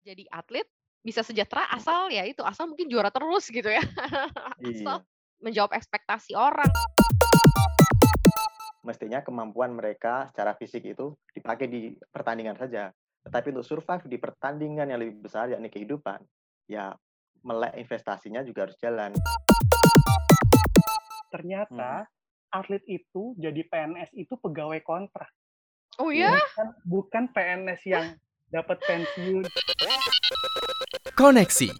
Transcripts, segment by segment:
jadi atlet bisa sejahtera asal ya itu asal mungkin juara terus gitu ya. Asal Iya. menjawab ekspektasi orang. Mestinya kemampuan mereka secara fisik itu dipakai di pertandingan saja. Tetapi untuk survive di pertandingan yang lebih besar yakni kehidupan, ya melek investasinya juga harus jalan. Ternyata atlet itu jadi PNS itu pegawai kontrak. Oh ya? Bukan, bukan PNS yang dapat pensiun. Koneksi.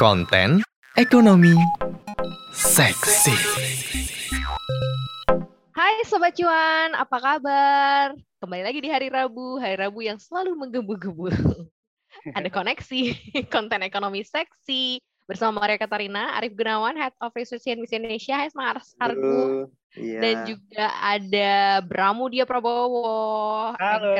Konten ekonomi seksi. Hai Sobat Cuan, apa kabar? Kembali lagi di hari Rabu, hari Rabu yang selalu menggebu-gebu. Ada koneksi, konten ekonomi seksi. Bersama Maria Katarina, Arif Gunawan, Head of Research CNBC Indonesia, Hai Mas Argo. Iya. Dan juga ada Bramudia Prabowo, Halo.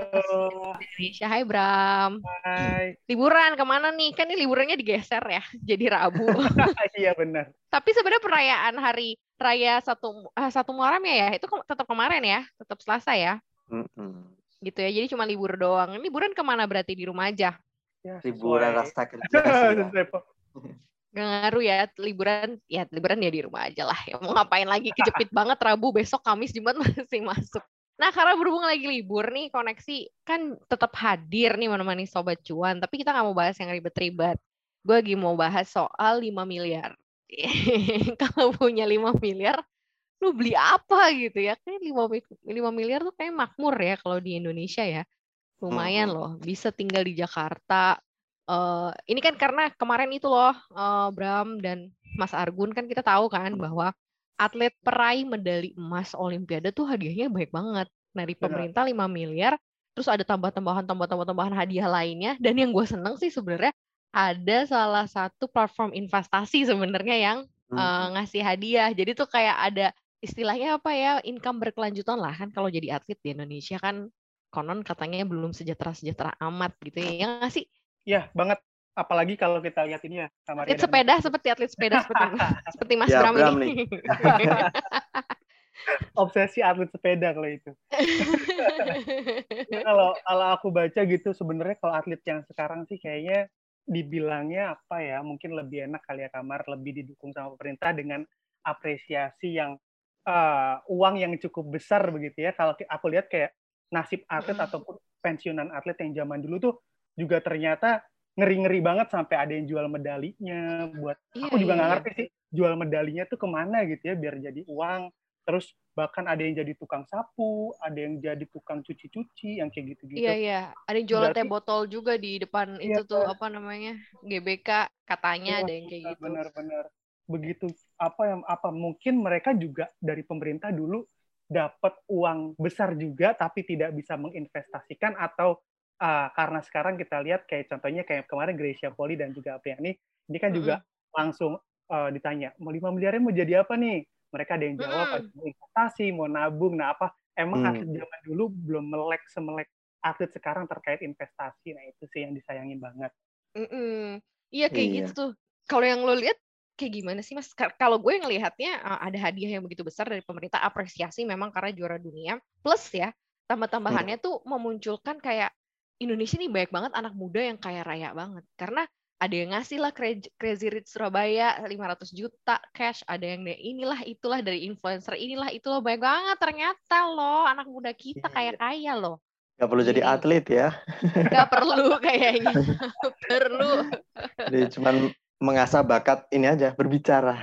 Indonesia. Hai Bram. Hai. Liburan ke mana nih? Kan ini liburannya digeser ya, jadi Rabu. iya benar. Tapi sebenarnya perayaan hari raya satu ah, satu Muharram ya, ya itu ke- tetap kemarin ya, tetap Selasa ya, Mm-mm. gitu ya. Jadi cuma libur doang. Ini liburan ke mana berarti di rumah aja? Ya, Liburan rasa kerja Gak ngaruh ya liburan, ya liburan ya di rumah aja lah. Ya, mau ngapain lagi kejepit banget Rabu, besok Kamis, Jumat masih masuk. Nah karena berhubung lagi libur nih, koneksi kan tetap hadir nih menemani Sobat Cuan. Tapi kita nggak mau bahas yang ribet-ribet. Gue lagi mau bahas soal 5 miliar. Kalau punya 5 miliar, lu beli apa gitu ya? Kayak 5, 5 miliar tuh kayak makmur ya kalau di Indonesia ya. Lumayan loh, bisa tinggal di Jakarta. Eh, ini kan karena kemarin itu loh, eh, Bram dan Mas Argun kan kita tahu kan bahwa atlet peraih medali emas Olimpiade tuh hadiahnya baik banget. Dari Benar. pemerintah 5 miliar, terus ada tambah-tambahan tambah-tambahan hadiah lainnya. Dan yang gue seneng sih sebenarnya ada salah satu platform investasi sebenarnya yang eh, Mm-mm. ngasih hadiah. Jadi tuh kayak ada istilahnya apa ya income berkelanjutan lah kan kalau jadi atlet di Indonesia kan konon katanya belum sejahtera-sejahtera amat gitu ya. Ya nggak sih? Iya banget. Apalagi kalau kita lihat ini ya sama Atlet dan- sepeda seperti atlet sepeda seperti seperti Mas Ya, Bram, Bram ini. obsesi atlet sepeda kalau itu. kalau kalau aku baca gitu sebenarnya kalau atlet yang sekarang sih kayaknya dibilangnya apa ya mungkin lebih enak kali ya kamar lebih didukung sama pemerintah dengan apresiasi yang eh, uang yang cukup besar begitu ya kalau aku lihat kayak nasib atlet Mm-mm. ataupun pensiunan atlet yang zaman dulu tuh juga ternyata ngeri-ngeri banget sampai ada yang jual medalinya. Buat Iya, aku juga iya, nggak iya. ngerti sih jual medalinya tuh ke mana gitu ya biar jadi uang. Terus bahkan ada yang jadi tukang sapu ada yang jadi tukang cuci-cuci yang kayak gitu-gitu. Iya iya, ada yang jualan teh botol juga di depan Iya, itu tuh apa namanya GBK katanya ada yang kayak gitu. benar-benar begitu apa yang apa mungkin mereka juga dari pemerintah dulu dapat uang besar juga tapi tidak bisa menginvestasikan atau ah, karena sekarang kita lihat kayak contohnya kayak kemarin Gracia Poli dan juga Apriani ini kan juga langsung eh, ditanya mau 5 miliarnya mau jadi apa nih mereka ada yang jawab Mm-mm. ada mau investasi mau nabung nah apa emang Hmm. atlet zaman dulu belum melek semelek atlet sekarang terkait investasi nah itu sih yang disayangin banget Mm-mm. Iya kayak Iya. gitu tuh. Kalau yang lo lihat kayak gimana sih Mas? Ka- Kalau gue ngelihatnya uh, ada hadiah yang begitu besar dari pemerintah, apresiasi memang karena juara dunia. Plus ya, tambah-tambahannya tuh memunculkan kayak Indonesia nih banyak banget anak muda yang kaya raya banget. Karena ada yang ngasih lah Cra- Crazy Rich Surabaya 500 juta cash, ada yang inilah itulah dari influencer inilah itulah banyak banget ternyata loh anak muda kita Iya. kaya-kaya loh. Nggak perlu jadi Gini. atlet ya. Gak perlu kayaknya. perlu. Jadi cuman mengasah bakat ini aja berbicara.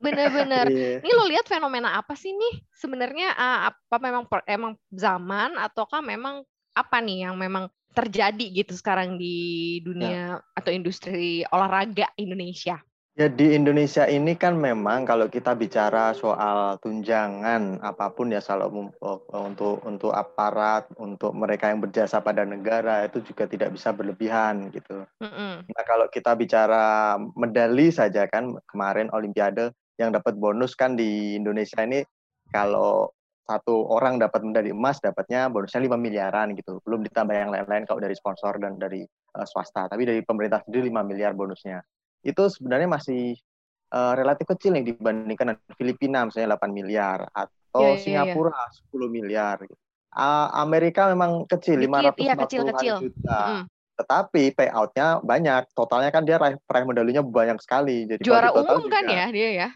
Bener-bener. Iya. Ini lo lihat fenomena apa sih nih? Sebenarnya ah, apa memang emang zaman ataukah memang apa nih yang memang terjadi gitu sekarang di dunia atau industri olahraga Indonesia? Ya di Indonesia ini kan memang kalau kita bicara soal tunjangan apa pun ya oh, untuk untuk aparat, untuk mereka yang berjasa pada negara itu juga tidak bisa berlebihan gitu. Mm-mm. Nah, kalau kita bicara medali saja kan kemarin Olimpiade yang dapat bonus kan di Indonesia ini kalau satu orang dapat medali emas dapatnya bonusnya 5 miliaran gitu. Belum ditambah yang lain-lain kalau dari sponsor dan dari eh, swasta. Tapi dari pemerintah sendiri 5 miliar bonusnya. Itu sebenarnya masih eh, relatif kecil nih dibandingkan dengan Filipina misalnya 8 miliar atau Iya, iya, iya. Singapura 10 miliar. Ah, Amerika memang kecil Dikit, iya, 540 kecil-kecil. juta. Mm-mm. tetapi payoutnya banyak. Totalnya kan dia raih, raih medalinya banyak sekali. Jadi Juara total umum kan juga- ya dia ya.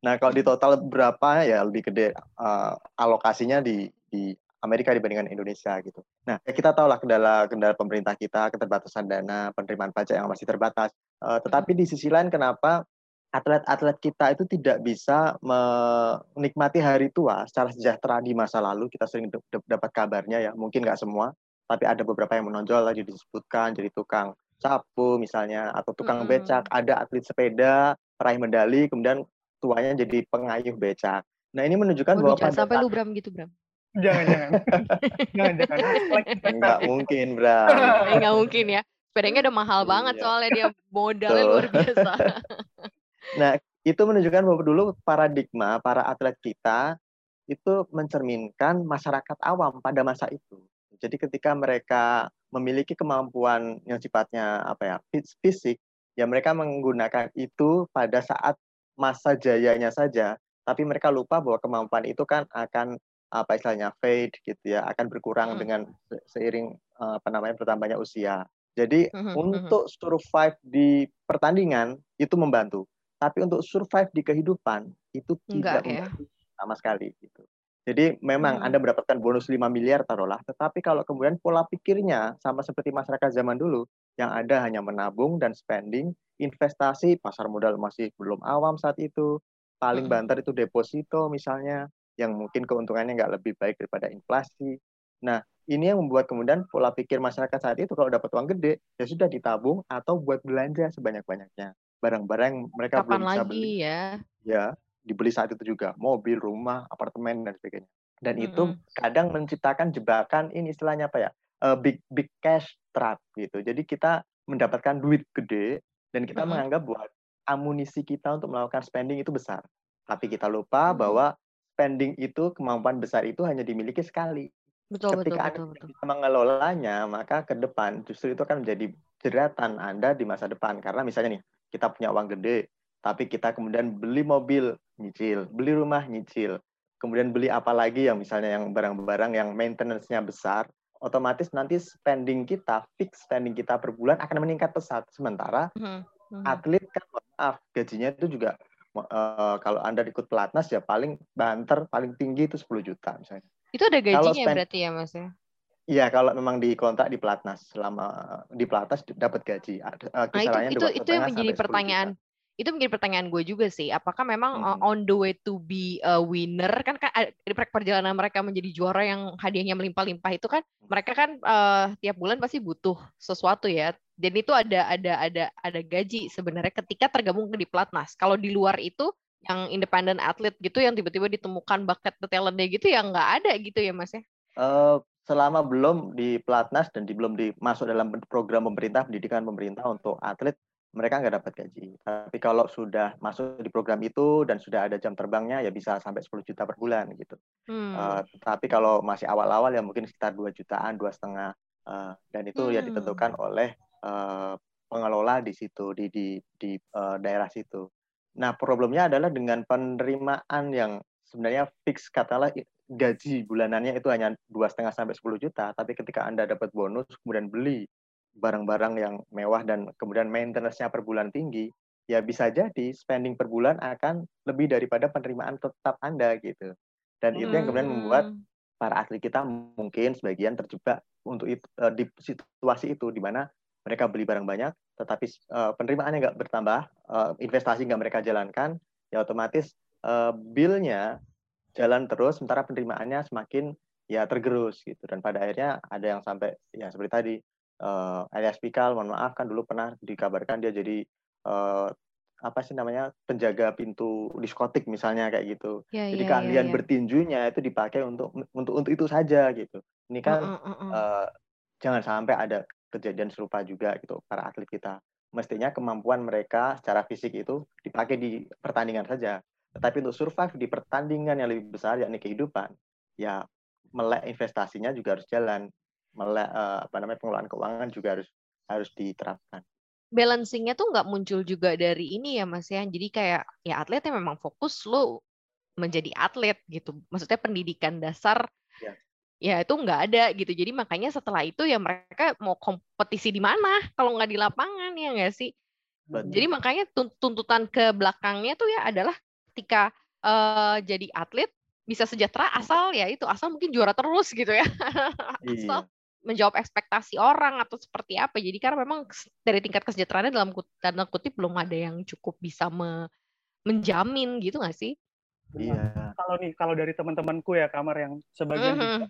Nah, kalau di total berapa ya lebih gede eh, alokasinya di di Amerika dibandingkan Indonesia gitu. Nah, ya kita tahu lah kendala kendala pemerintah kita keterbatasan dana penerimaan pajak yang masih terbatas. Eh, tetapi di sisi lain kenapa atlet-atlet kita itu tidak bisa menikmati hari tua secara sejahtera di masa lalu kita sering dapat kabarnya ya mungkin nggak semua tapi ada beberapa yang menonjol lagi disebutkan jadi tukang sapu misalnya atau tukang Mm-mm. becak ada atlet sepeda peraih medali kemudian tuanya jadi pengayuh becak nah ini menunjukkan Waduh, bahwa jangan pada sampai saat- lu Bram gitu Bram. Jangan jangan. jangan jangan. Like, nggak mungkin Bram Eh, nggak mungkin ya. Sepedanya udah mahal banget Iya. soalnya dia modalnya luar biasa. Nah, itu menunjukkan bahwa dulu paradigma para atlet kita itu mencerminkan masyarakat awam pada masa itu. Jadi ketika mereka memiliki kemampuan yang sifatnya apa ya fis- fisik, ya mereka menggunakan itu pada saat masa jayanya saja. Tapi mereka lupa bahwa kemampuan itu kan akan apa istilahnya fade gitu ya, akan berkurang Mm. dengan se- seiring eh, apa namanya bertambahnya usia. Jadi Mhm, mhm. untuk survive di pertandingan itu membantu tapi untuk survive di kehidupan itu Enggak tidak ya. membantu sama sekali gitu. Jadi memang Hmm. Anda mendapatkan bonus 5 miliar taruhlah, tetapi kalau kemudian pola pikirnya sama seperti masyarakat zaman dulu yang ada hanya menabung dan spending, investasi, pasar modal masih belum awam saat itu, paling banter itu deposito misalnya yang mungkin keuntungannya nggak lebih baik daripada inflasi. Nah, ini yang membuat kemudian pola pikir masyarakat saat itu kalau dapat uang gede ya sudah ditabung atau buat belanja sebanyak-banyaknya. Barang-barang yang mereka Kapan belum bisa lagi beli. ya? ya dibeli saat itu juga. Mobil rumah apartemen dan sebagainya. Dan itu Mm-mm. kadang menciptakan jebakan ini istilahnya apa ya eh, big big cash trap gitu jadi kita mendapatkan duit gede dan kita Mm-mm. menganggap bahwa amunisi kita untuk melakukan spending itu besar tapi kita lupa Hmm. bahwa spending itu kemampuan besar itu hanya dimiliki sekali Betul betul ketika betul Anda betul. bisa mengelolanya, maka ke depan justru itu akan menjadi jeratan Anda di masa depan. Karena misalnya nih, kita punya uang gede, tapi kita kemudian beli mobil nyicil, beli rumah nyicil, kemudian beli apa lagi yang misalnya yang barang-barang yang maintenance-nya besar, otomatis nanti spending kita, fix spending kita per bulan akan meningkat pesat. Sementara Mhm, mhm. atlet kan maaf gajinya itu juga eh, kalau Anda ikut pelatnas ya paling banter paling tinggi itu 10 juta misalnya. Itu ada Kalau gajinya spend- berarti ya Mas ya? Iya, kalau memang di kontrak di pelatnas selama di pelatnas dapat gaji. Ada eh, Nah itu itu itu yang menjadi sampai 10 pertanyaan. Itu menjadi pertanyaan gue juga sih. Apakah memang uh, Mhm. on the way to be a winner kan kan di perjalanan mereka menjadi juara yang hadiahnya melimpah-limpah itu kan mereka kan uh, tiap bulan pasti butuh sesuatu ya. Dan itu ada ada ada ada gaji sebenarnya ketika tergabung di pelatnas. Kalau di luar itu yang independent atlet gitu yang tiba-tiba ditemukan bakat talentnya gitu ya nggak ada gitu ya Mas ya. Eh, selama belum di pelatnas dan di, belum dimasuk dalam program pemerintah pendidikan pemerintah untuk atlet mereka nggak dapat gaji. Tapi kalau sudah masuk di program itu dan sudah ada jam terbangnya ya bisa sampai 10 juta per bulan gitu. Hmm. Eh, tapi kalau masih awal-awal ya mungkin sekitar 2 jutaan, dua setengah. Eh, dan itu ya Hmm. ditentukan oleh eh, pengelola di situ di di di eh, daerah situ. Nah problemnya adalah dengan penerimaan yang sebenarnya fix katalah gaji bulanannya itu hanya dua setengah sampai 10 juta, tapi ketika anda dapat bonus kemudian beli barang-barang yang mewah dan kemudian maintenance-nya per bulan tinggi, ya bisa jadi spending per bulan akan lebih daripada penerimaan tetap anda gitu. Dan itu yang kemudian membuat Hmm. para atlet kita mungkin sebagian terjebak untuk itu, eh, di situasi itu di mana mereka beli barang banyak tetapi eh, penerimaannya nggak bertambah eh, investasi nggak mereka jalankan ya otomatis eh, bill-nya jalan terus sementara penerimaannya semakin ya tergerus gitu dan pada akhirnya ada yang sampai ya seperti tadi eh, Elias Pikal mohon maaf kan dulu pernah dikabarkan dia jadi eh, apa sih namanya penjaga pintu diskotik misalnya kayak gitu Ya, jadi ya, ya, keahlian ya. bertinjunya itu dipakai untuk untuk untuk itu saja gitu. Ini kan mm, mm. eh, jangan sampai ada kejadian serupa juga gitu para atlet kita. Mestinya kemampuan mereka secara fisik itu dipakai di pertandingan saja. Tetapi untuk survive di pertandingan yang lebih besar yakni kehidupan, ya melek investasinya juga harus jalan. Eh, apa namanya pengelolaan keuangan juga harus harus diterapkan. balancingnya tuh nggak muncul juga dari ini ya Mas ya. Jadi kayak ya atletnya memang fokus lo menjadi atlet gitu. Maksudnya pendidikan dasar Ya. ya itu nggak ada gitu. Jadi makanya setelah itu ya mereka mau kompetisi di mana kalau nggak di lapangan ya nggak sih? Betul. Jadi makanya tun- tuntutan ke belakangnya tuh ya adalah ketika eh, jadi atlet bisa sejahtera asal ya itu asal mungkin juara terus gitu ya. asal Iya. Menjawab ekspektasi orang atau seperti apa. Jadi karena memang dari tingkat kesejahteraannya dalam tanda kutip belum ada yang cukup bisa me- menjamin gitu nggak sih? Iya. Kalau nih, kalau dari teman-temanku ya kamar yang sebagian Mhm. juga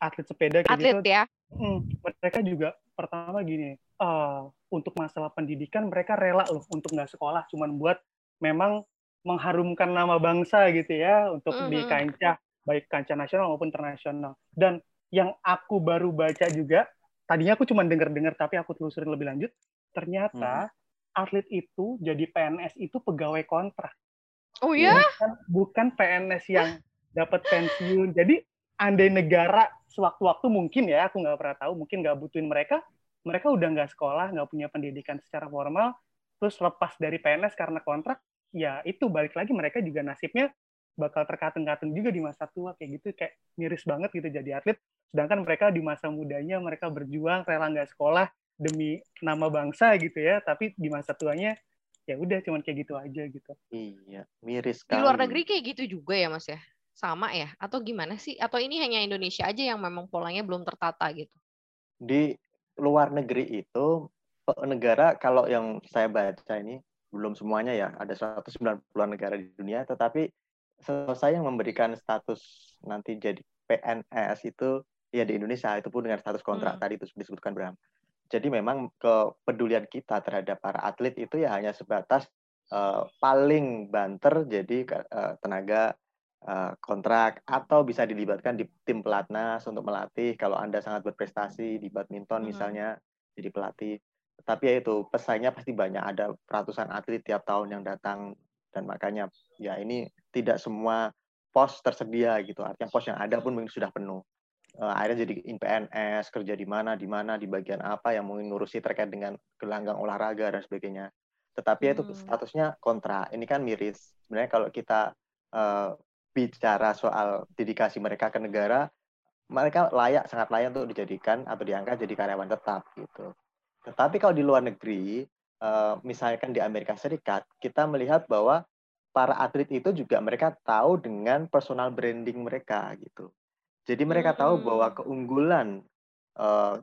atlet sepeda kayak Atlet gitu, ya. hmm, mereka juga pertama gini, eh, untuk masalah pendidikan mereka rela loh untuk nggak sekolah, cuman buat memang mengharumkan nama bangsa gitu ya untuk di Mhm. kancah baik kancah nasional maupun internasional. Dan yang aku baru baca juga, tadinya aku cuma dengar-dengar tapi aku telusurin lebih lanjut, ternyata atlet itu jadi PNS itu pegawai kontrak Oh ya? bukan, bukan PNS yang dapat pensiun. Jadi andai negara sewaktu-waktu mungkin ya, aku nggak pernah tahu, mungkin nggak butuhin mereka, mereka udah nggak sekolah, nggak punya pendidikan secara formal, terus lepas dari PNS karena kontrak, ya itu balik lagi mereka juga nasibnya bakal terkatung-katung juga di masa tua kayak gitu kayak miris banget gitu jadi atlet sedangkan mereka di masa mudanya mereka berjuang rela nggak sekolah demi nama bangsa gitu ya tapi di masa tuanya ya udah cuman kayak gitu aja gitu Iya, miris Di sekali. luar negeri kayak gitu juga ya Mas ya? Sama ya? Atau gimana sih? Atau ini hanya Indonesia aja yang memang polanya belum tertata gitu? Di luar negeri itu negara kalau yang saya baca ini belum semuanya ya, ada 190-an negara di dunia, tetapi selesai yang memberikan status nanti jadi PNS itu ya di Indonesia itu pun dengan status kontrak Hmm. tadi itu disebutkan Bram. Jadi memang kepedulian kita terhadap para atlet itu ya hanya sebatas eh, paling banter jadi eh, tenaga eh, kontrak atau bisa dilibatkan di tim pelatnas untuk melatih kalau Anda sangat berprestasi di badminton Mhm. misalnya jadi pelatih. Tapi ya itu pesaingnya pasti banyak ada ratusan atlet tiap tahun yang datang dan makanya ya ini tidak semua pos tersedia gitu. Artinya pos yang ada pun mungkin sudah penuh. Eh, akhirnya jadi in PNS kerja di mana di mana di bagian apa yang mungkin ngurusi terkait dengan gelanggang olahraga dan sebagainya tetapi itu Hmm. statusnya kontra ini kan miris sebenarnya kalau kita eh, bicara soal dedikasi mereka ke negara mereka layak sangat layak untuk dijadikan atau diangkat jadi karyawan tetap gitu tetapi kalau di luar negeri eh, misalkan di Amerika Serikat kita melihat bahwa para atlet itu juga mereka tahu dengan personal branding mereka gitu jadi mereka tahu bahwa Hmm. keunggulan eh,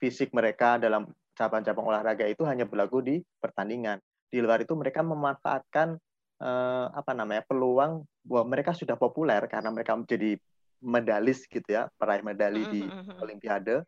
fisik mereka dalam cabang-cabang olahraga itu hanya berlaku di pertandingan. Di luar itu mereka memanfaatkan eh, apa namanya peluang bahwa mereka sudah populer karena mereka menjadi medalis gitu ya, peraih medali di Mhm. Olimpiade,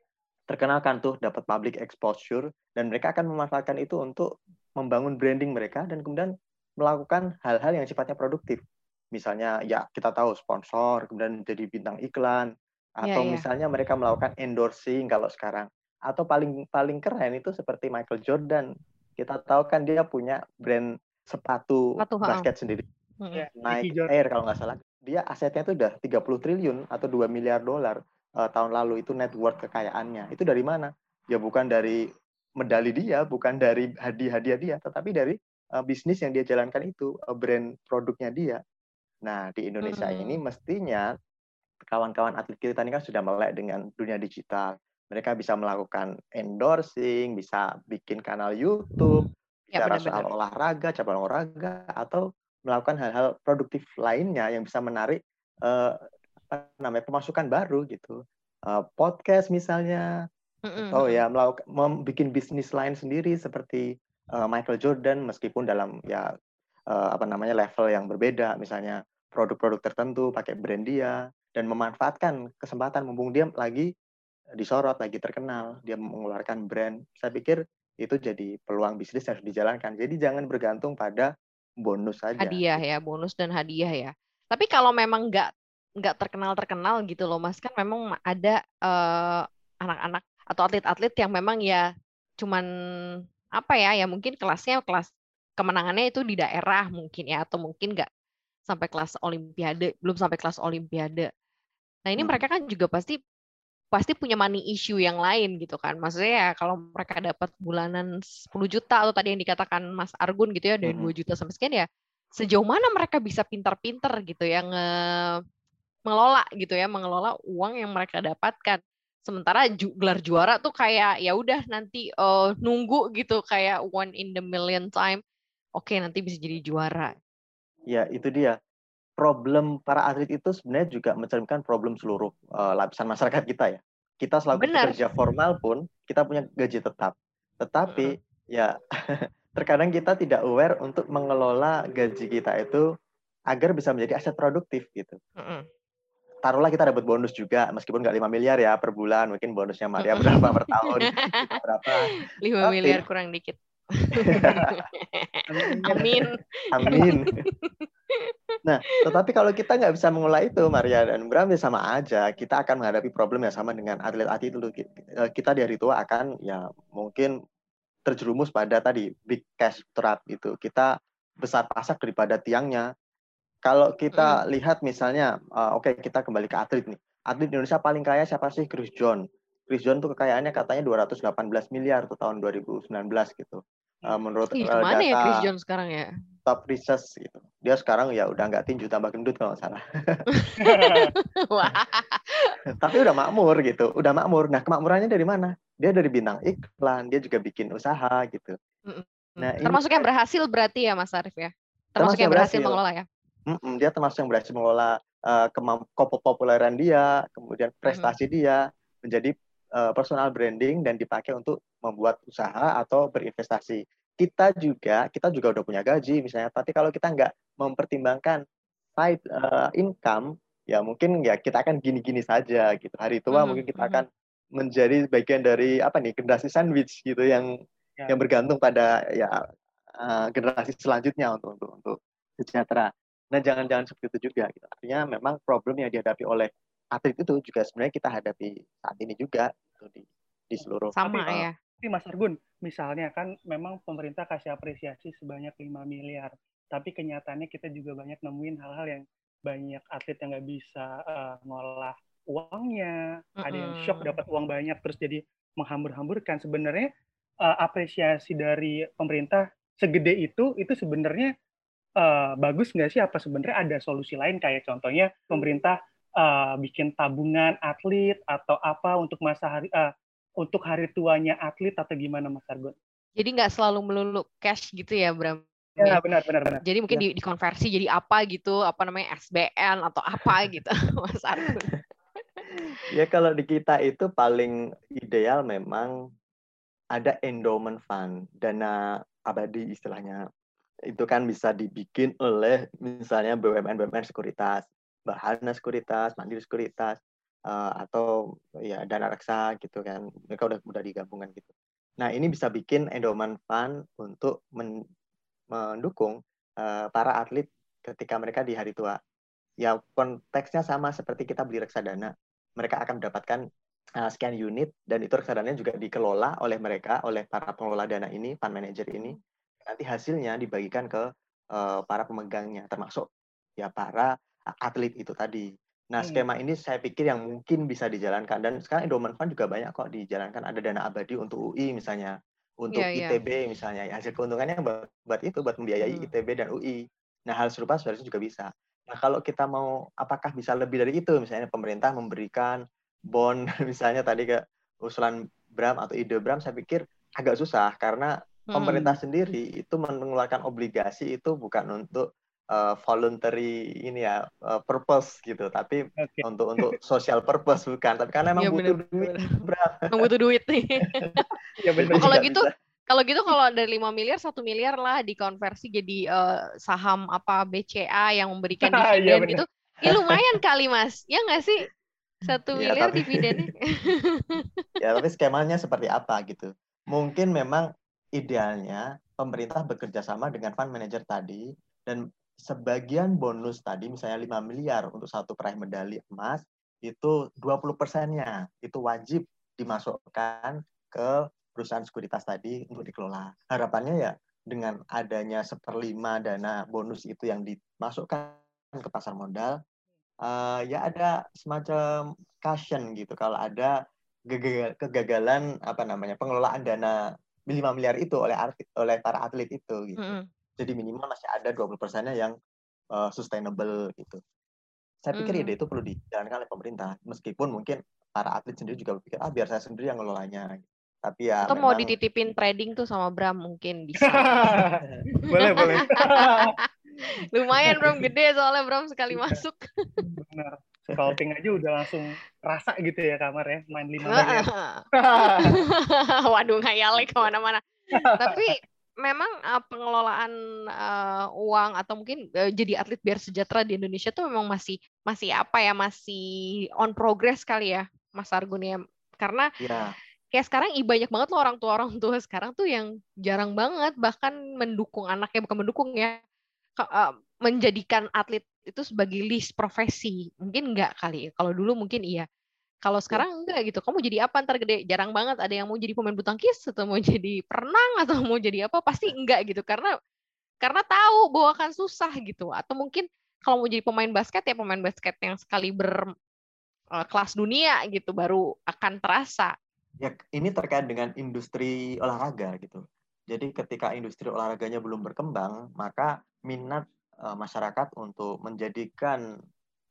terkenalkan tuh dapat public exposure dan mereka akan memanfaatkan itu untuk membangun branding mereka dan kemudian melakukan hal-hal yang sifatnya produktif. Misalnya ya kita tahu sponsor, kemudian jadi bintang iklan atau iya. misalnya mereka melakukan endorsing kalau sekarang atau paling paling keren itu seperti Michael Jordan. Kita tahu kan dia punya brand sepatu Sepatu, ha. basket sendiri. Mhm. Ya, Nike. Air kalau nggak salah. Dia asetnya itu udah 30 triliun atau 2 miliar dolar eh, tahun lalu itu net worth kekayaannya. Itu dari mana? Ya bukan dari medali dia, bukan dari hadiah-hadiah dia, tetapi dari eh, bisnis yang dia jalankan itu, eh, brand produknya dia. Nah, di Indonesia Hmm. ini mestinya kawan-kawan atlet kita ini kan sudah melek dengan dunia digital. Mereka bisa melakukan endorsing, bisa bikin kanal YouTube, Ya, bicara benar-benar. soal olahraga, cabang olahraga, atau melakukan hal-hal produktif lainnya yang bisa menarik eh, apa namanya pemasukan baru gitu. Eh, podcast misalnya, Mhm, atau ya melakukan membuat bisnis lain sendiri seperti eh, Michael Jordan meskipun dalam ya eh, apa namanya level yang berbeda, misalnya produk-produk tertentu pakai brand dia dan memanfaatkan kesempatan mumpung dia lagi disorot, lagi terkenal, dia mengeluarkan brand. Saya pikir itu jadi peluang bisnis yang harus dijalankan. Jadi jangan bergantung pada bonus saja. hadiah ya bonus dan hadiah ya tapi kalau memang nggak nggak terkenal terkenal gitu loh mas kan memang ada eh, anak-anak atau atlet-atlet yang memang ya cuman apa ya ya mungkin kelasnya kelas kemenangannya itu di daerah mungkin ya atau mungkin nggak sampai kelas olimpiade belum sampai kelas olimpiade nah ini Hmm. mereka kan juga pasti pasti punya money issue yang lain gitu kan. Maksudnya ya kalau mereka dapat bulanan 10 juta atau tadi yang dikatakan Mas Argun gitu ya dari Mhm. 2 juta sampai sekian ya sejauh mana mereka bisa pintar-pintar gitu ya nge mengelola gitu ya, mengelola uang yang mereka dapatkan. Sementara ju gelar juara tuh kayak ya udah nanti uh, nunggu gitu kayak one in the million time. Oke, okay, nanti bisa jadi juara. Ya, itu dia. Problem para atlet itu sebenarnya juga mencerminkan problem seluruh uh, lapisan masyarakat kita ya. Kita selaku Benar. pekerja formal pun kita punya gaji tetap. Tetapi mm -hmm. ya terkadang kita tidak aware untuk mengelola gaji kita itu agar bisa menjadi aset produktif gitu. Mm -hmm taruhlah kita dapat bonus juga meskipun nggak 5 miliar ya per bulan mungkin bonusnya Maria berapa per tahun berapa. 5 Tapi, miliar kurang dikit. Amin. Amin. Nah tetapi kalau kita nggak bisa mengolah itu Maria dan Bram ya sama aja. Kita akan menghadapi problem yang sama dengan atlet-atlet itu. Eh, kita dari tua akan ya mungkin terjerumus pada tadi big cash trap itu. Kita besar pasak daripada tiangnya kalau kita hmm. lihat misalnya, uh, oke okay, kita kembali ke atlet nih. Atlet Indonesia paling kaya siapa sih? Chris John. Chris John tuh kekayaannya katanya 218 miliar tuh tahun 2019 gitu. Uh, menurut Ih, uh, data ya Chris John sekarang ya? Top research gitu. Dia sekarang ya udah nggak tinju tambah gendut kalau nggak salah. Tapi udah makmur gitu, udah makmur. Nah kemakmurannya dari mana? Dia dari bintang iklan, dia juga bikin usaha gitu. Nah, termasuk ini, yang berhasil berarti ya Mas Arif ya? Termasuk, termasuk yang berhasil, berhasil mengelola ya? Mm-mm, dia termasuk yang berhasil mengelola uh, kepopuleran dia, kemudian prestasi mm-hmm. dia menjadi uh, personal branding dan dipakai untuk membuat usaha atau berinvestasi. Kita juga kita juga udah punya gaji misalnya, tapi kalau kita nggak mempertimbangkan side uh, income, ya mungkin ya kita akan gini-gini saja gitu. Hari tua mm-hmm. mungkin kita akan menjadi bagian dari apa nih generasi sandwich gitu yang ya. yang bergantung pada ya uh, generasi selanjutnya untuk untuk untuk sejahtera. Nah, jangan-jangan seperti itu juga. Gitu. Artinya memang problem yang dihadapi oleh atlet itu juga sebenarnya kita hadapi saat ini juga gitu, di, di seluruh. Sama tapi, ya. Tapi Mas Argun, misalnya kan memang pemerintah kasih apresiasi sebanyak 5 miliar. Tapi kenyataannya kita juga banyak nemuin hal-hal yang banyak atlet yang nggak bisa uh, ngolah uangnya, mm -hmm. ada yang shock dapat uang banyak terus jadi menghambur-hamburkan. Sebenarnya uh, apresiasi dari pemerintah segede itu itu sebenarnya uh, bagus nggak sih apa sebenarnya ada solusi lain kayak contohnya pemerintah uh, bikin tabungan atlet atau apa untuk masa hari uh, untuk hari tuanya atlet atau gimana Mas Argun? Jadi nggak selalu melulu cash gitu ya Bram? Ya, benar benar benar. Jadi mungkin ya. di, dikonversi jadi apa gitu, apa namanya SBN atau apa gitu, Mas Argun. ya kalau di kita itu paling ideal memang ada endowment fund, dana abadi istilahnya itu kan bisa dibikin oleh misalnya BUMN BUMN sekuritas, Bahana sekuritas, Mandiri sekuritas, uh, atau ya dana reksa gitu kan. Mereka udah mudah digabungkan gitu. Nah, ini bisa bikin endowment fund untuk men mendukung uh, para atlet ketika mereka di hari tua. Ya konteksnya sama seperti kita beli reksadana. Mereka akan mendapatkan uh, sekian unit dan itu reksadana juga dikelola oleh mereka, oleh para pengelola dana ini, fund manager ini nanti hasilnya dibagikan ke uh, para pemegangnya termasuk ya para atlet itu tadi. Nah, hmm. skema ini saya pikir yang mungkin bisa dijalankan dan sekarang endowment fund juga banyak kok dijalankan ada dana abadi untuk UI misalnya, untuk yeah, ITB yeah. misalnya. Ya, hasil keuntungannya buat, buat itu buat membiayai hmm. ITB dan UI. Nah, hal serupa sebenarnya juga bisa. Nah, kalau kita mau apakah bisa lebih dari itu misalnya pemerintah memberikan bond misalnya tadi ke usulan Bram atau ide Bram saya pikir agak susah karena pemerintah hmm. sendiri itu mengeluarkan obligasi itu bukan untuk uh, voluntary ini ya uh, purpose gitu tapi okay. untuk untuk social purpose bukan. Tapi karena emang ya, butuh bener, duit butuh duit nih. Ya, bener, oh, kalau gitu bisa. kalau gitu kalau dari 5 miliar satu miliar lah dikonversi jadi uh, saham apa BCA yang memberikan iya, dividen ya, itu ya lumayan kali mas. Ya nggak sih? Satu ya, miliar tapi, dividennya. Ya tapi skemanya seperti apa gitu. Mungkin memang idealnya pemerintah bekerja sama dengan fund manager tadi dan sebagian bonus tadi misalnya 5 miliar untuk satu peraih medali emas itu 20 persennya itu wajib dimasukkan ke perusahaan sekuritas tadi untuk dikelola. Harapannya ya dengan adanya seperlima dana bonus itu yang dimasukkan ke pasar modal, uh, ya ada semacam caution gitu kalau ada kegagalan apa namanya pengelolaan dana 5 miliar itu oleh oleh para atlet itu gitu. Mm -hmm. Jadi minimal masih ada 20 persennya yang uh, sustainable gitu. Saya pikir Mhm. ide itu perlu dijalankan oleh pemerintah, meskipun mungkin para atlet sendiri juga berpikir ah biar saya sendiri yang ngelolanya. Tapi ya Atau mau memang dititipin trading tuh sama Bram mungkin bisa. boleh boleh Lumayan Bram gede soalnya Bram sekali Iya. masuk. benar scouting aja udah langsung rasa gitu ya kamar ya main lima miliar Waduh ngayalnya ke mana-mana. Tapi memang uh, pengelolaan uh, uang atau mungkin uh, jadi atlet biar sejahtera di Indonesia tuh memang masih masih apa ya masih on progress kali ya Mas Argun ya. Karena ya kayak sekarang i banyak banget loh orang tua orang tua sekarang tuh yang jarang banget bahkan mendukung anaknya bukan mendukung ya ke- uh, menjadikan atlet itu sebagai list profesi. Mungkin enggak kali ya. kalau dulu mungkin iya. Kalau sekarang enggak gitu. Kamu jadi apa? Ntar gede. Jarang banget ada yang mau jadi pemain bulu tangkis atau mau jadi perenang atau mau jadi apa? Pasti enggak gitu. Karena karena tahu bahwa akan susah gitu. Atau mungkin kalau mau jadi pemain basket ya pemain basket yang sekali ber eh, kelas dunia gitu baru akan terasa. Ya ini terkait dengan industri olahraga gitu. Jadi ketika industri olahraganya belum berkembang, maka minat eh, masyarakat untuk menjadikan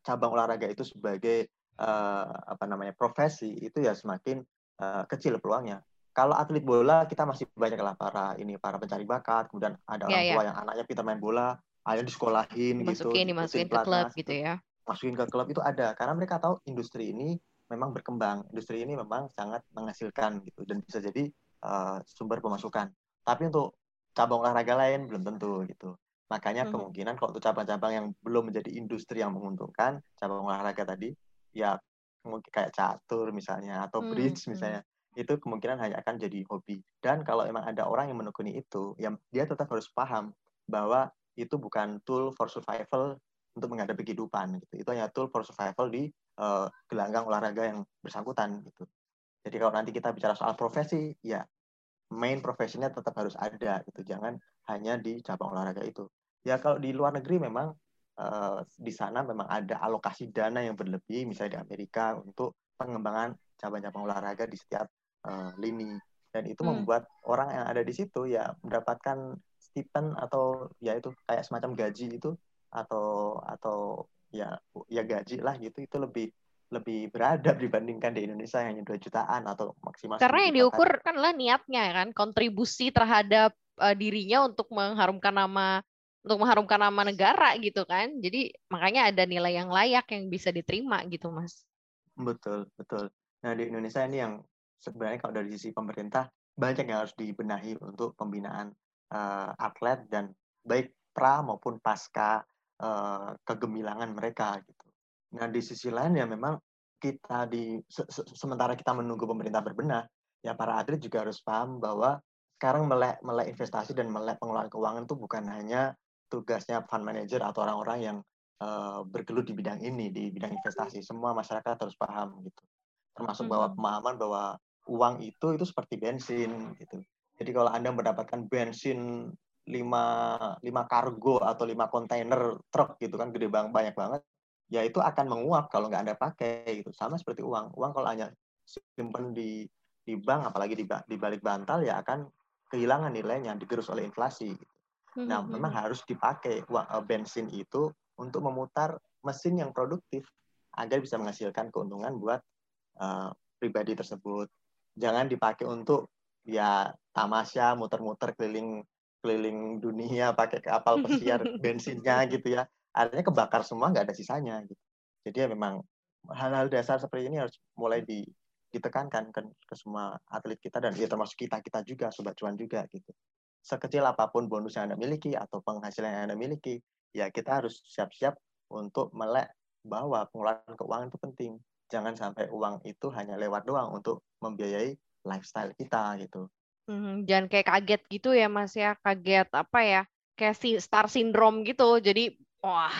cabang olahraga itu sebagai eh, apa namanya profesi itu ya semakin eh, kecil peluangnya. Kalau atlet bola kita masih banyak lah para ini para pencari bakat, kemudian ada Iya, orang tua yang anaknya pintar main bola, ayah disekolahin gitu, dimasukin dimasukin ke klub pelatnas, gitu ya. Masukin ke klub itu ada karena mereka tahu industri ini memang berkembang industri ini memang sangat menghasilkan gitu dan bisa jadi uh, sumber pemasukan. Tapi untuk cabang olahraga lain belum tentu gitu makanya Mhm. kemungkinan kalau untuk cabang-cabang yang belum menjadi industri yang menguntungkan cabang olahraga tadi ya mungkin kayak catur misalnya atau Hmm, bridge hmm. misalnya itu kemungkinan hanya akan jadi hobi dan kalau emang ada orang yang menekuni itu ya dia tetap harus paham bahwa itu bukan tool for survival untuk menghadapi kehidupan gitu. Itu hanya tool for survival di eh, gelanggang olahraga yang bersangkutan gitu. Jadi kalau nanti kita bicara soal profesi, ya main profesinya tetap harus ada gitu. Jangan hanya di cabang olahraga itu. Ya kalau di luar negeri memang eh, di sana memang ada alokasi dana yang berlebih, misalnya di Amerika untuk pengembangan cabang-cabang olahraga di setiap eh, lini. Dan itu Hmm. membuat orang yang ada di situ ya mendapatkan stipend atau ya itu kayak semacam gaji itu atau atau ya ya gaji lah gitu itu lebih lebih beradab dibandingkan di Indonesia yang hanya 2 jutaan atau maksimal karena 10 yang diukur kan lah niatnya kan kontribusi terhadap eh, dirinya untuk mengharumkan nama untuk mengharumkan nama negara gitu kan jadi makanya ada nilai yang layak yang bisa diterima gitu mas Betul, betul. Nah, di Indonesia ini yang sebenarnya kalau dari sisi pemerintah banyak yang harus dibenahi untuk pembinaan eh, atlet dan baik pra maupun pasca eh, kegemilangan mereka gitu. Nah, di sisi lain ya memang kita di se- se- sementara kita menunggu pemerintah berbenah, ya para atlet juga harus paham bahwa sekarang melek melek investasi dan melek pengelolaan keuangan itu bukan hanya tugasnya fund manager atau orang-orang yang eh, bergelut di bidang ini di bidang investasi. Semua masyarakat harus paham gitu. Termasuk bahwa Mhm. pemahaman bahwa uang itu itu seperti bensin gitu. Jadi kalau anda mendapatkan bensin lima lima kargo atau lima kontainer truk gitu kan gede banget banyak banget ya itu akan menguap kalau nggak anda pakai gitu. Sama seperti uang. Uang kalau hanya simpan di di bank apalagi di, di balik bantal ya akan kehilangan nilainya digerus oleh inflasi Nah, Mhm. memang harus dipakai eh, bensin itu untuk memutar mesin yang produktif agar bisa menghasilkan keuntungan buat eh, pribadi tersebut. Jangan dipakai untuk ya tamasya muter-muter keliling keliling dunia pakai kapal pesiar bensinnya gitu ya. Artinya kebakar semua nggak ada sisanya gitu. Jadi ya memang hal-hal dasar seperti ini harus mulai di, ditekankan ke, ke semua atlet kita dan ya termasuk kita kita juga sobat cuan juga gitu sekecil apa pun bonus yang Anda miliki atau penghasilan yang Anda miliki, ya kita harus siap-siap untuk melek bahwa pengeluaran keuangan itu penting. Jangan sampai uang itu hanya lewat doang untuk membiayai lifestyle kita gitu. Mhm, Jangan kayak kaget gitu ya Mas ya, kaget apa ya, kayak si star syndrome gitu. Jadi wah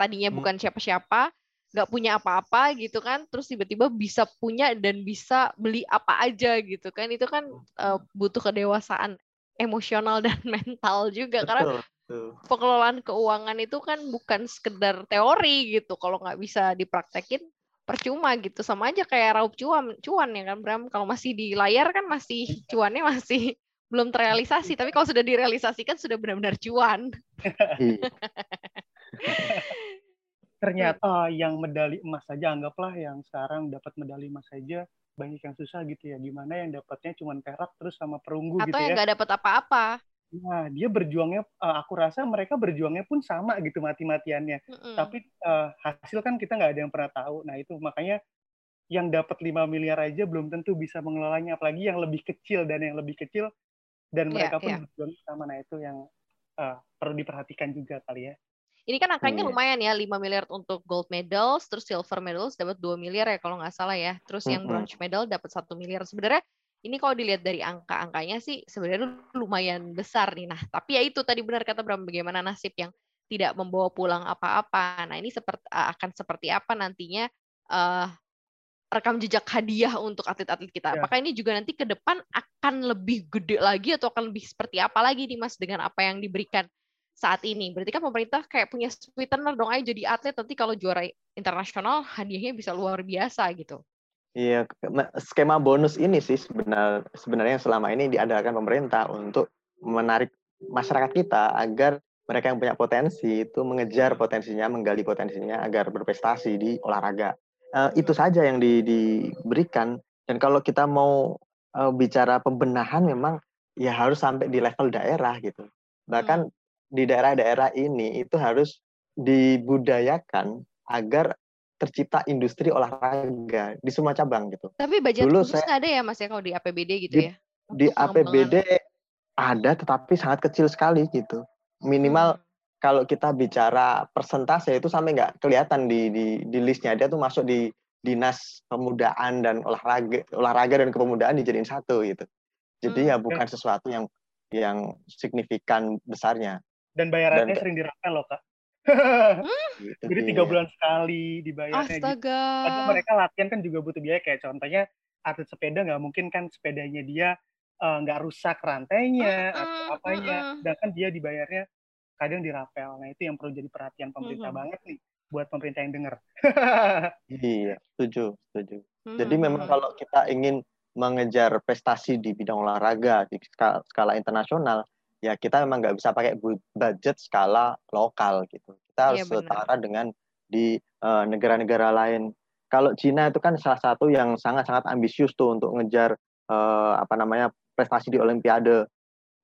tadinya Hmm. bukan siapa-siapa, nggak punya apa-apa gitu kan, terus tiba-tiba bisa punya dan bisa beli apa aja gitu kan. Itu kan eh, butuh kedewasaan emosional dan mental juga karena Betul, betul. pengelolaan keuangan itu kan bukan sekedar teori gitu. Kalau nggak bisa dipraktekin percuma gitu. Sama aja kayak raup cuan, cuan ya kan Bram. Kalau masih di layar kan masih cuannya masih belum terrealisasi. Tapi kalau sudah direalisasikan sudah benar-benar cuan. Iya. ternyata yang medali emas saja anggaplah yang sekarang dapat medali emas saja banyak yang susah gitu ya. Gimana yang dapatnya cuma perak terus sama perunggu atau gitu yang ya. nggak dapat apa-apa. Nah dia berjuangnya uh, aku rasa mereka berjuangnya pun sama gitu mati-matiannya. Mm-mm. tapi uh, hasil kan kita nggak ada yang pernah tahu. Nah itu makanya yang dapat 5 miliar aja belum tentu bisa mengelolanya. Apalagi yang lebih kecil dan yang lebih kecil dan Iya, mereka pun iya. berjuang sama. Nah itu yang uh, perlu diperhatikan juga kali ya Ini kan angkanya Iya. lumayan ya, 5 miliar untuk gold medals, terus silver medals dapat 2 miliar ya kalau nggak salah ya. Terus yang bronze medal dapat 1 miliar. Sebenarnya ini kalau dilihat dari angka-angkanya sih sebenarnya lumayan besar nih. Nah, tapi ya itu tadi benar kata Bram, bagaimana nasib yang tidak membawa pulang apa-apa. Nah, ini seperti akan seperti apa nantinya eh, rekam jejak hadiah untuk atlet-atlet kita. Ya. Apakah ini juga nanti ke depan akan lebih gede lagi atau akan lebih seperti apa lagi nih Mas dengan apa yang diberikan saat ini. Berarti kan pemerintah kayak punya sweetener dong ayo jadi atlet nanti kalau juara internasional hadiahnya bisa luar biasa gitu. Iya, ke- skema bonus ini sih sebenar, sebenarnya selama ini diadakan pemerintah untuk menarik masyarakat kita agar mereka yang punya potensi itu mengejar potensinya, menggali potensinya agar berprestasi di olahraga. Eh, itu saja yang di- diberikan. Dan kalau kita mau eh, bicara pembenahan, memang ya harus sampai di level daerah gitu. Bahkan di daerah-daerah ini itu harus dibudayakan agar tercipta industri olahraga di semua cabang gitu. Tapi budget Dulu khusus saya- nggak ada ya Mas ya kalau di APBD gitu Di- ya? Di APBD ada tetapi sangat kecil sekali gitu. Minimal Hmm. kalau kita bicara persentase itu sampai nggak kelihatan di, di di listnya dia tuh masuk di dinas pemudaan dan olahraga olahraga dan kepemudaan dijadiin satu gitu. Jadi Hmm. ya bukan sesuatu yang yang signifikan besarnya. Dan bayarannya Dan- sering dirapel loh kak Gitu jadi tiga bulan sekali dibayarnya gitu. Astaga. Padahal mereka latihan kan juga butuh biaya kayak contohnya atlet sepeda nggak mungkin kan sepedanya dia eh, nggak rusak rantainya atau Mm-mm, apanya, mm-mm. sedangkan dia dibayarnya kadang dirapel. Nah itu yang perlu jadi perhatian pemerintah Mhm. banget nih buat pemerintah yang dengar. Iya, setuju, setuju. Hmm, Jadi memang kalau kita ingin mengejar prestasi di bidang olahraga di skala, skala internasional, ya kita memang nggak bisa pakai bu- budget skala lokal gitu. Kita harus Iya, benar. setara dengan di eh, negara-negara lain. Kalau Cina itu kan salah satu yang sangat-sangat ambisius tuh untuk ngejar eh, apa namanya prestasi di Olimpiade.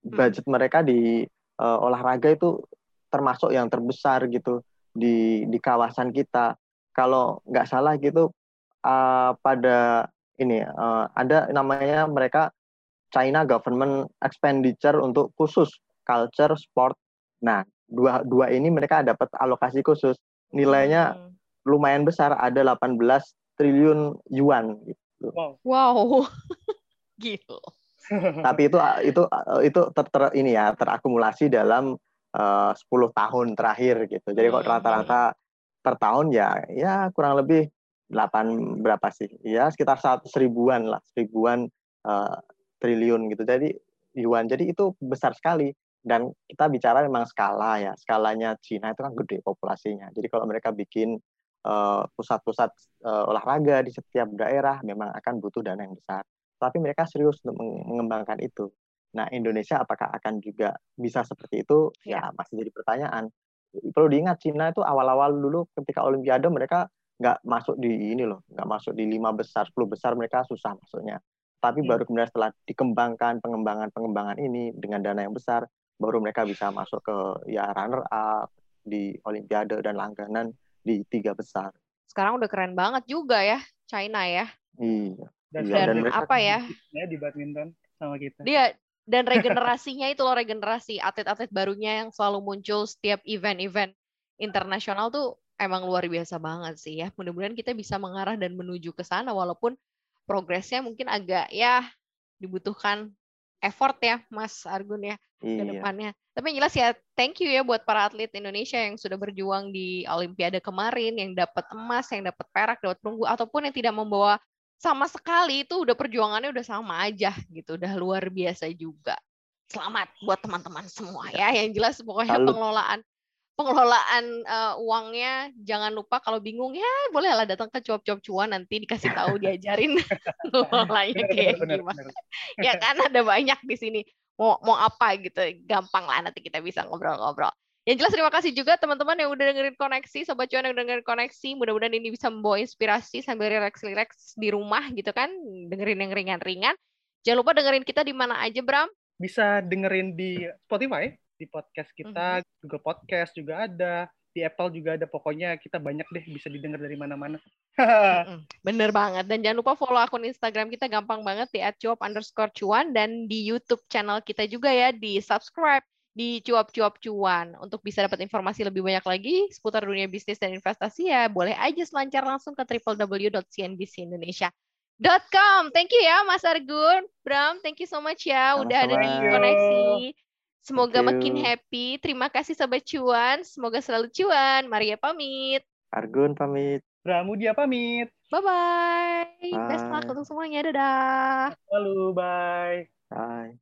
Budget mereka di eh, olahraga itu termasuk yang terbesar gitu di di kawasan kita. Kalau nggak salah gitu eh, pada ini eh, ada namanya mereka China Government Expenditure untuk khusus culture sport. Nah, dua dua ini mereka dapat alokasi khusus. Nilainya Hmm. lumayan besar, ada 18 triliun yuan gitu. Wow. Wow. Gila. Tapi itu itu itu ter, ter- ini ya terakumulasi dalam eh, 10 tahun terakhir gitu. Jadi kok Hmm. rata-rata per tahun ya ya kurang lebih 8 berapa sih? Ya sekitar satu seribuan lah, seribuan eh, triliun gitu. Jadi yuan. Jadi itu besar sekali. Dan kita bicara memang skala ya. Skalanya Cina itu kan gede populasinya. Jadi kalau mereka bikin eh, pusat-pusat eh, olahraga di setiap daerah memang akan butuh dana yang besar. Tapi mereka serius untuk meng- mengembangkan itu. Nah, Indonesia apakah akan juga bisa seperti itu? Ya, masih jadi pertanyaan. Perlu diingat Cina itu awal-awal dulu ketika Olimpiade mereka nggak masuk di ini loh, nggak masuk di lima besar, 10 besar mereka susah masuknya. Tapi Hmm. baru kemudian setelah dikembangkan pengembangan-pengembangan ini dengan dana yang besar, baru mereka bisa masuk ke ya runner up di Olimpiade dan langganan di tiga besar. Sekarang udah keren banget juga ya China ya. Iya. Dan, Iya, dan mereka- apa ya? ya di badminton sama kita. Dia dan regenerasinya itu loh regenerasi atlet-atlet barunya yang selalu muncul setiap event-event internasional tuh emang luar biasa banget sih ya. Mudah-mudahan kita bisa mengarah dan menuju ke sana walaupun progresnya mungkin agak ya dibutuhkan effort ya Mas Argun ya ke Iya. depannya. Tapi yang jelas ya thank you ya buat para atlet Indonesia yang sudah berjuang di Olimpiade kemarin, yang dapat emas, yang dapat perak, dapat perunggu, ataupun yang tidak membawa sama sekali itu udah perjuangannya udah sama aja gitu, udah luar biasa juga. Selamat buat teman-teman semua ya. Yang jelas pokoknya Salut. pengelolaan pengelolaan eh, uangnya jangan lupa kalau bingung ya bolehlah datang ke cuap-cuap cuan nanti dikasih tahu diajarin ngelolanya kayak benar, gimana benar. ya kan ada banyak di sini mau mau apa gitu gampang lah nanti kita bisa ngobrol-ngobrol Yang jelas terima kasih juga teman-teman yang udah dengerin koneksi, sobat cuan yang udah dengerin koneksi. Mudah-mudahan ini bisa membawa inspirasi sambil relax-relax di rumah gitu kan, dengerin yang ringan-ringan. Jangan lupa dengerin kita di mana aja, Bram. Bisa dengerin di Spotify, di podcast kita, Mhm. Google Podcast juga ada, di Apple juga ada. Pokoknya kita banyak deh bisa didengar dari mana-mana. Mm-mm, Bener banget. Dan jangan lupa follow akun Instagram kita gampang banget di @cuap underscore cuan dan di YouTube channel kita juga ya di subscribe di cuap-cuap cuan untuk bisa dapat informasi lebih banyak lagi seputar dunia bisnis dan investasi ya boleh aja selancar langsung ke www.cnbcindonesia.com. Thank you ya Mas Argun, Bram, thank you so much ya udah ada di koneksi. Semoga Thank makin you. happy. Terima kasih sobat cuan. Semoga selalu cuan. Maria pamit. Argun pamit. Pramudia pamit. Bye-bye. Best luck untuk semuanya. Dadah. Halo, bye. Bye.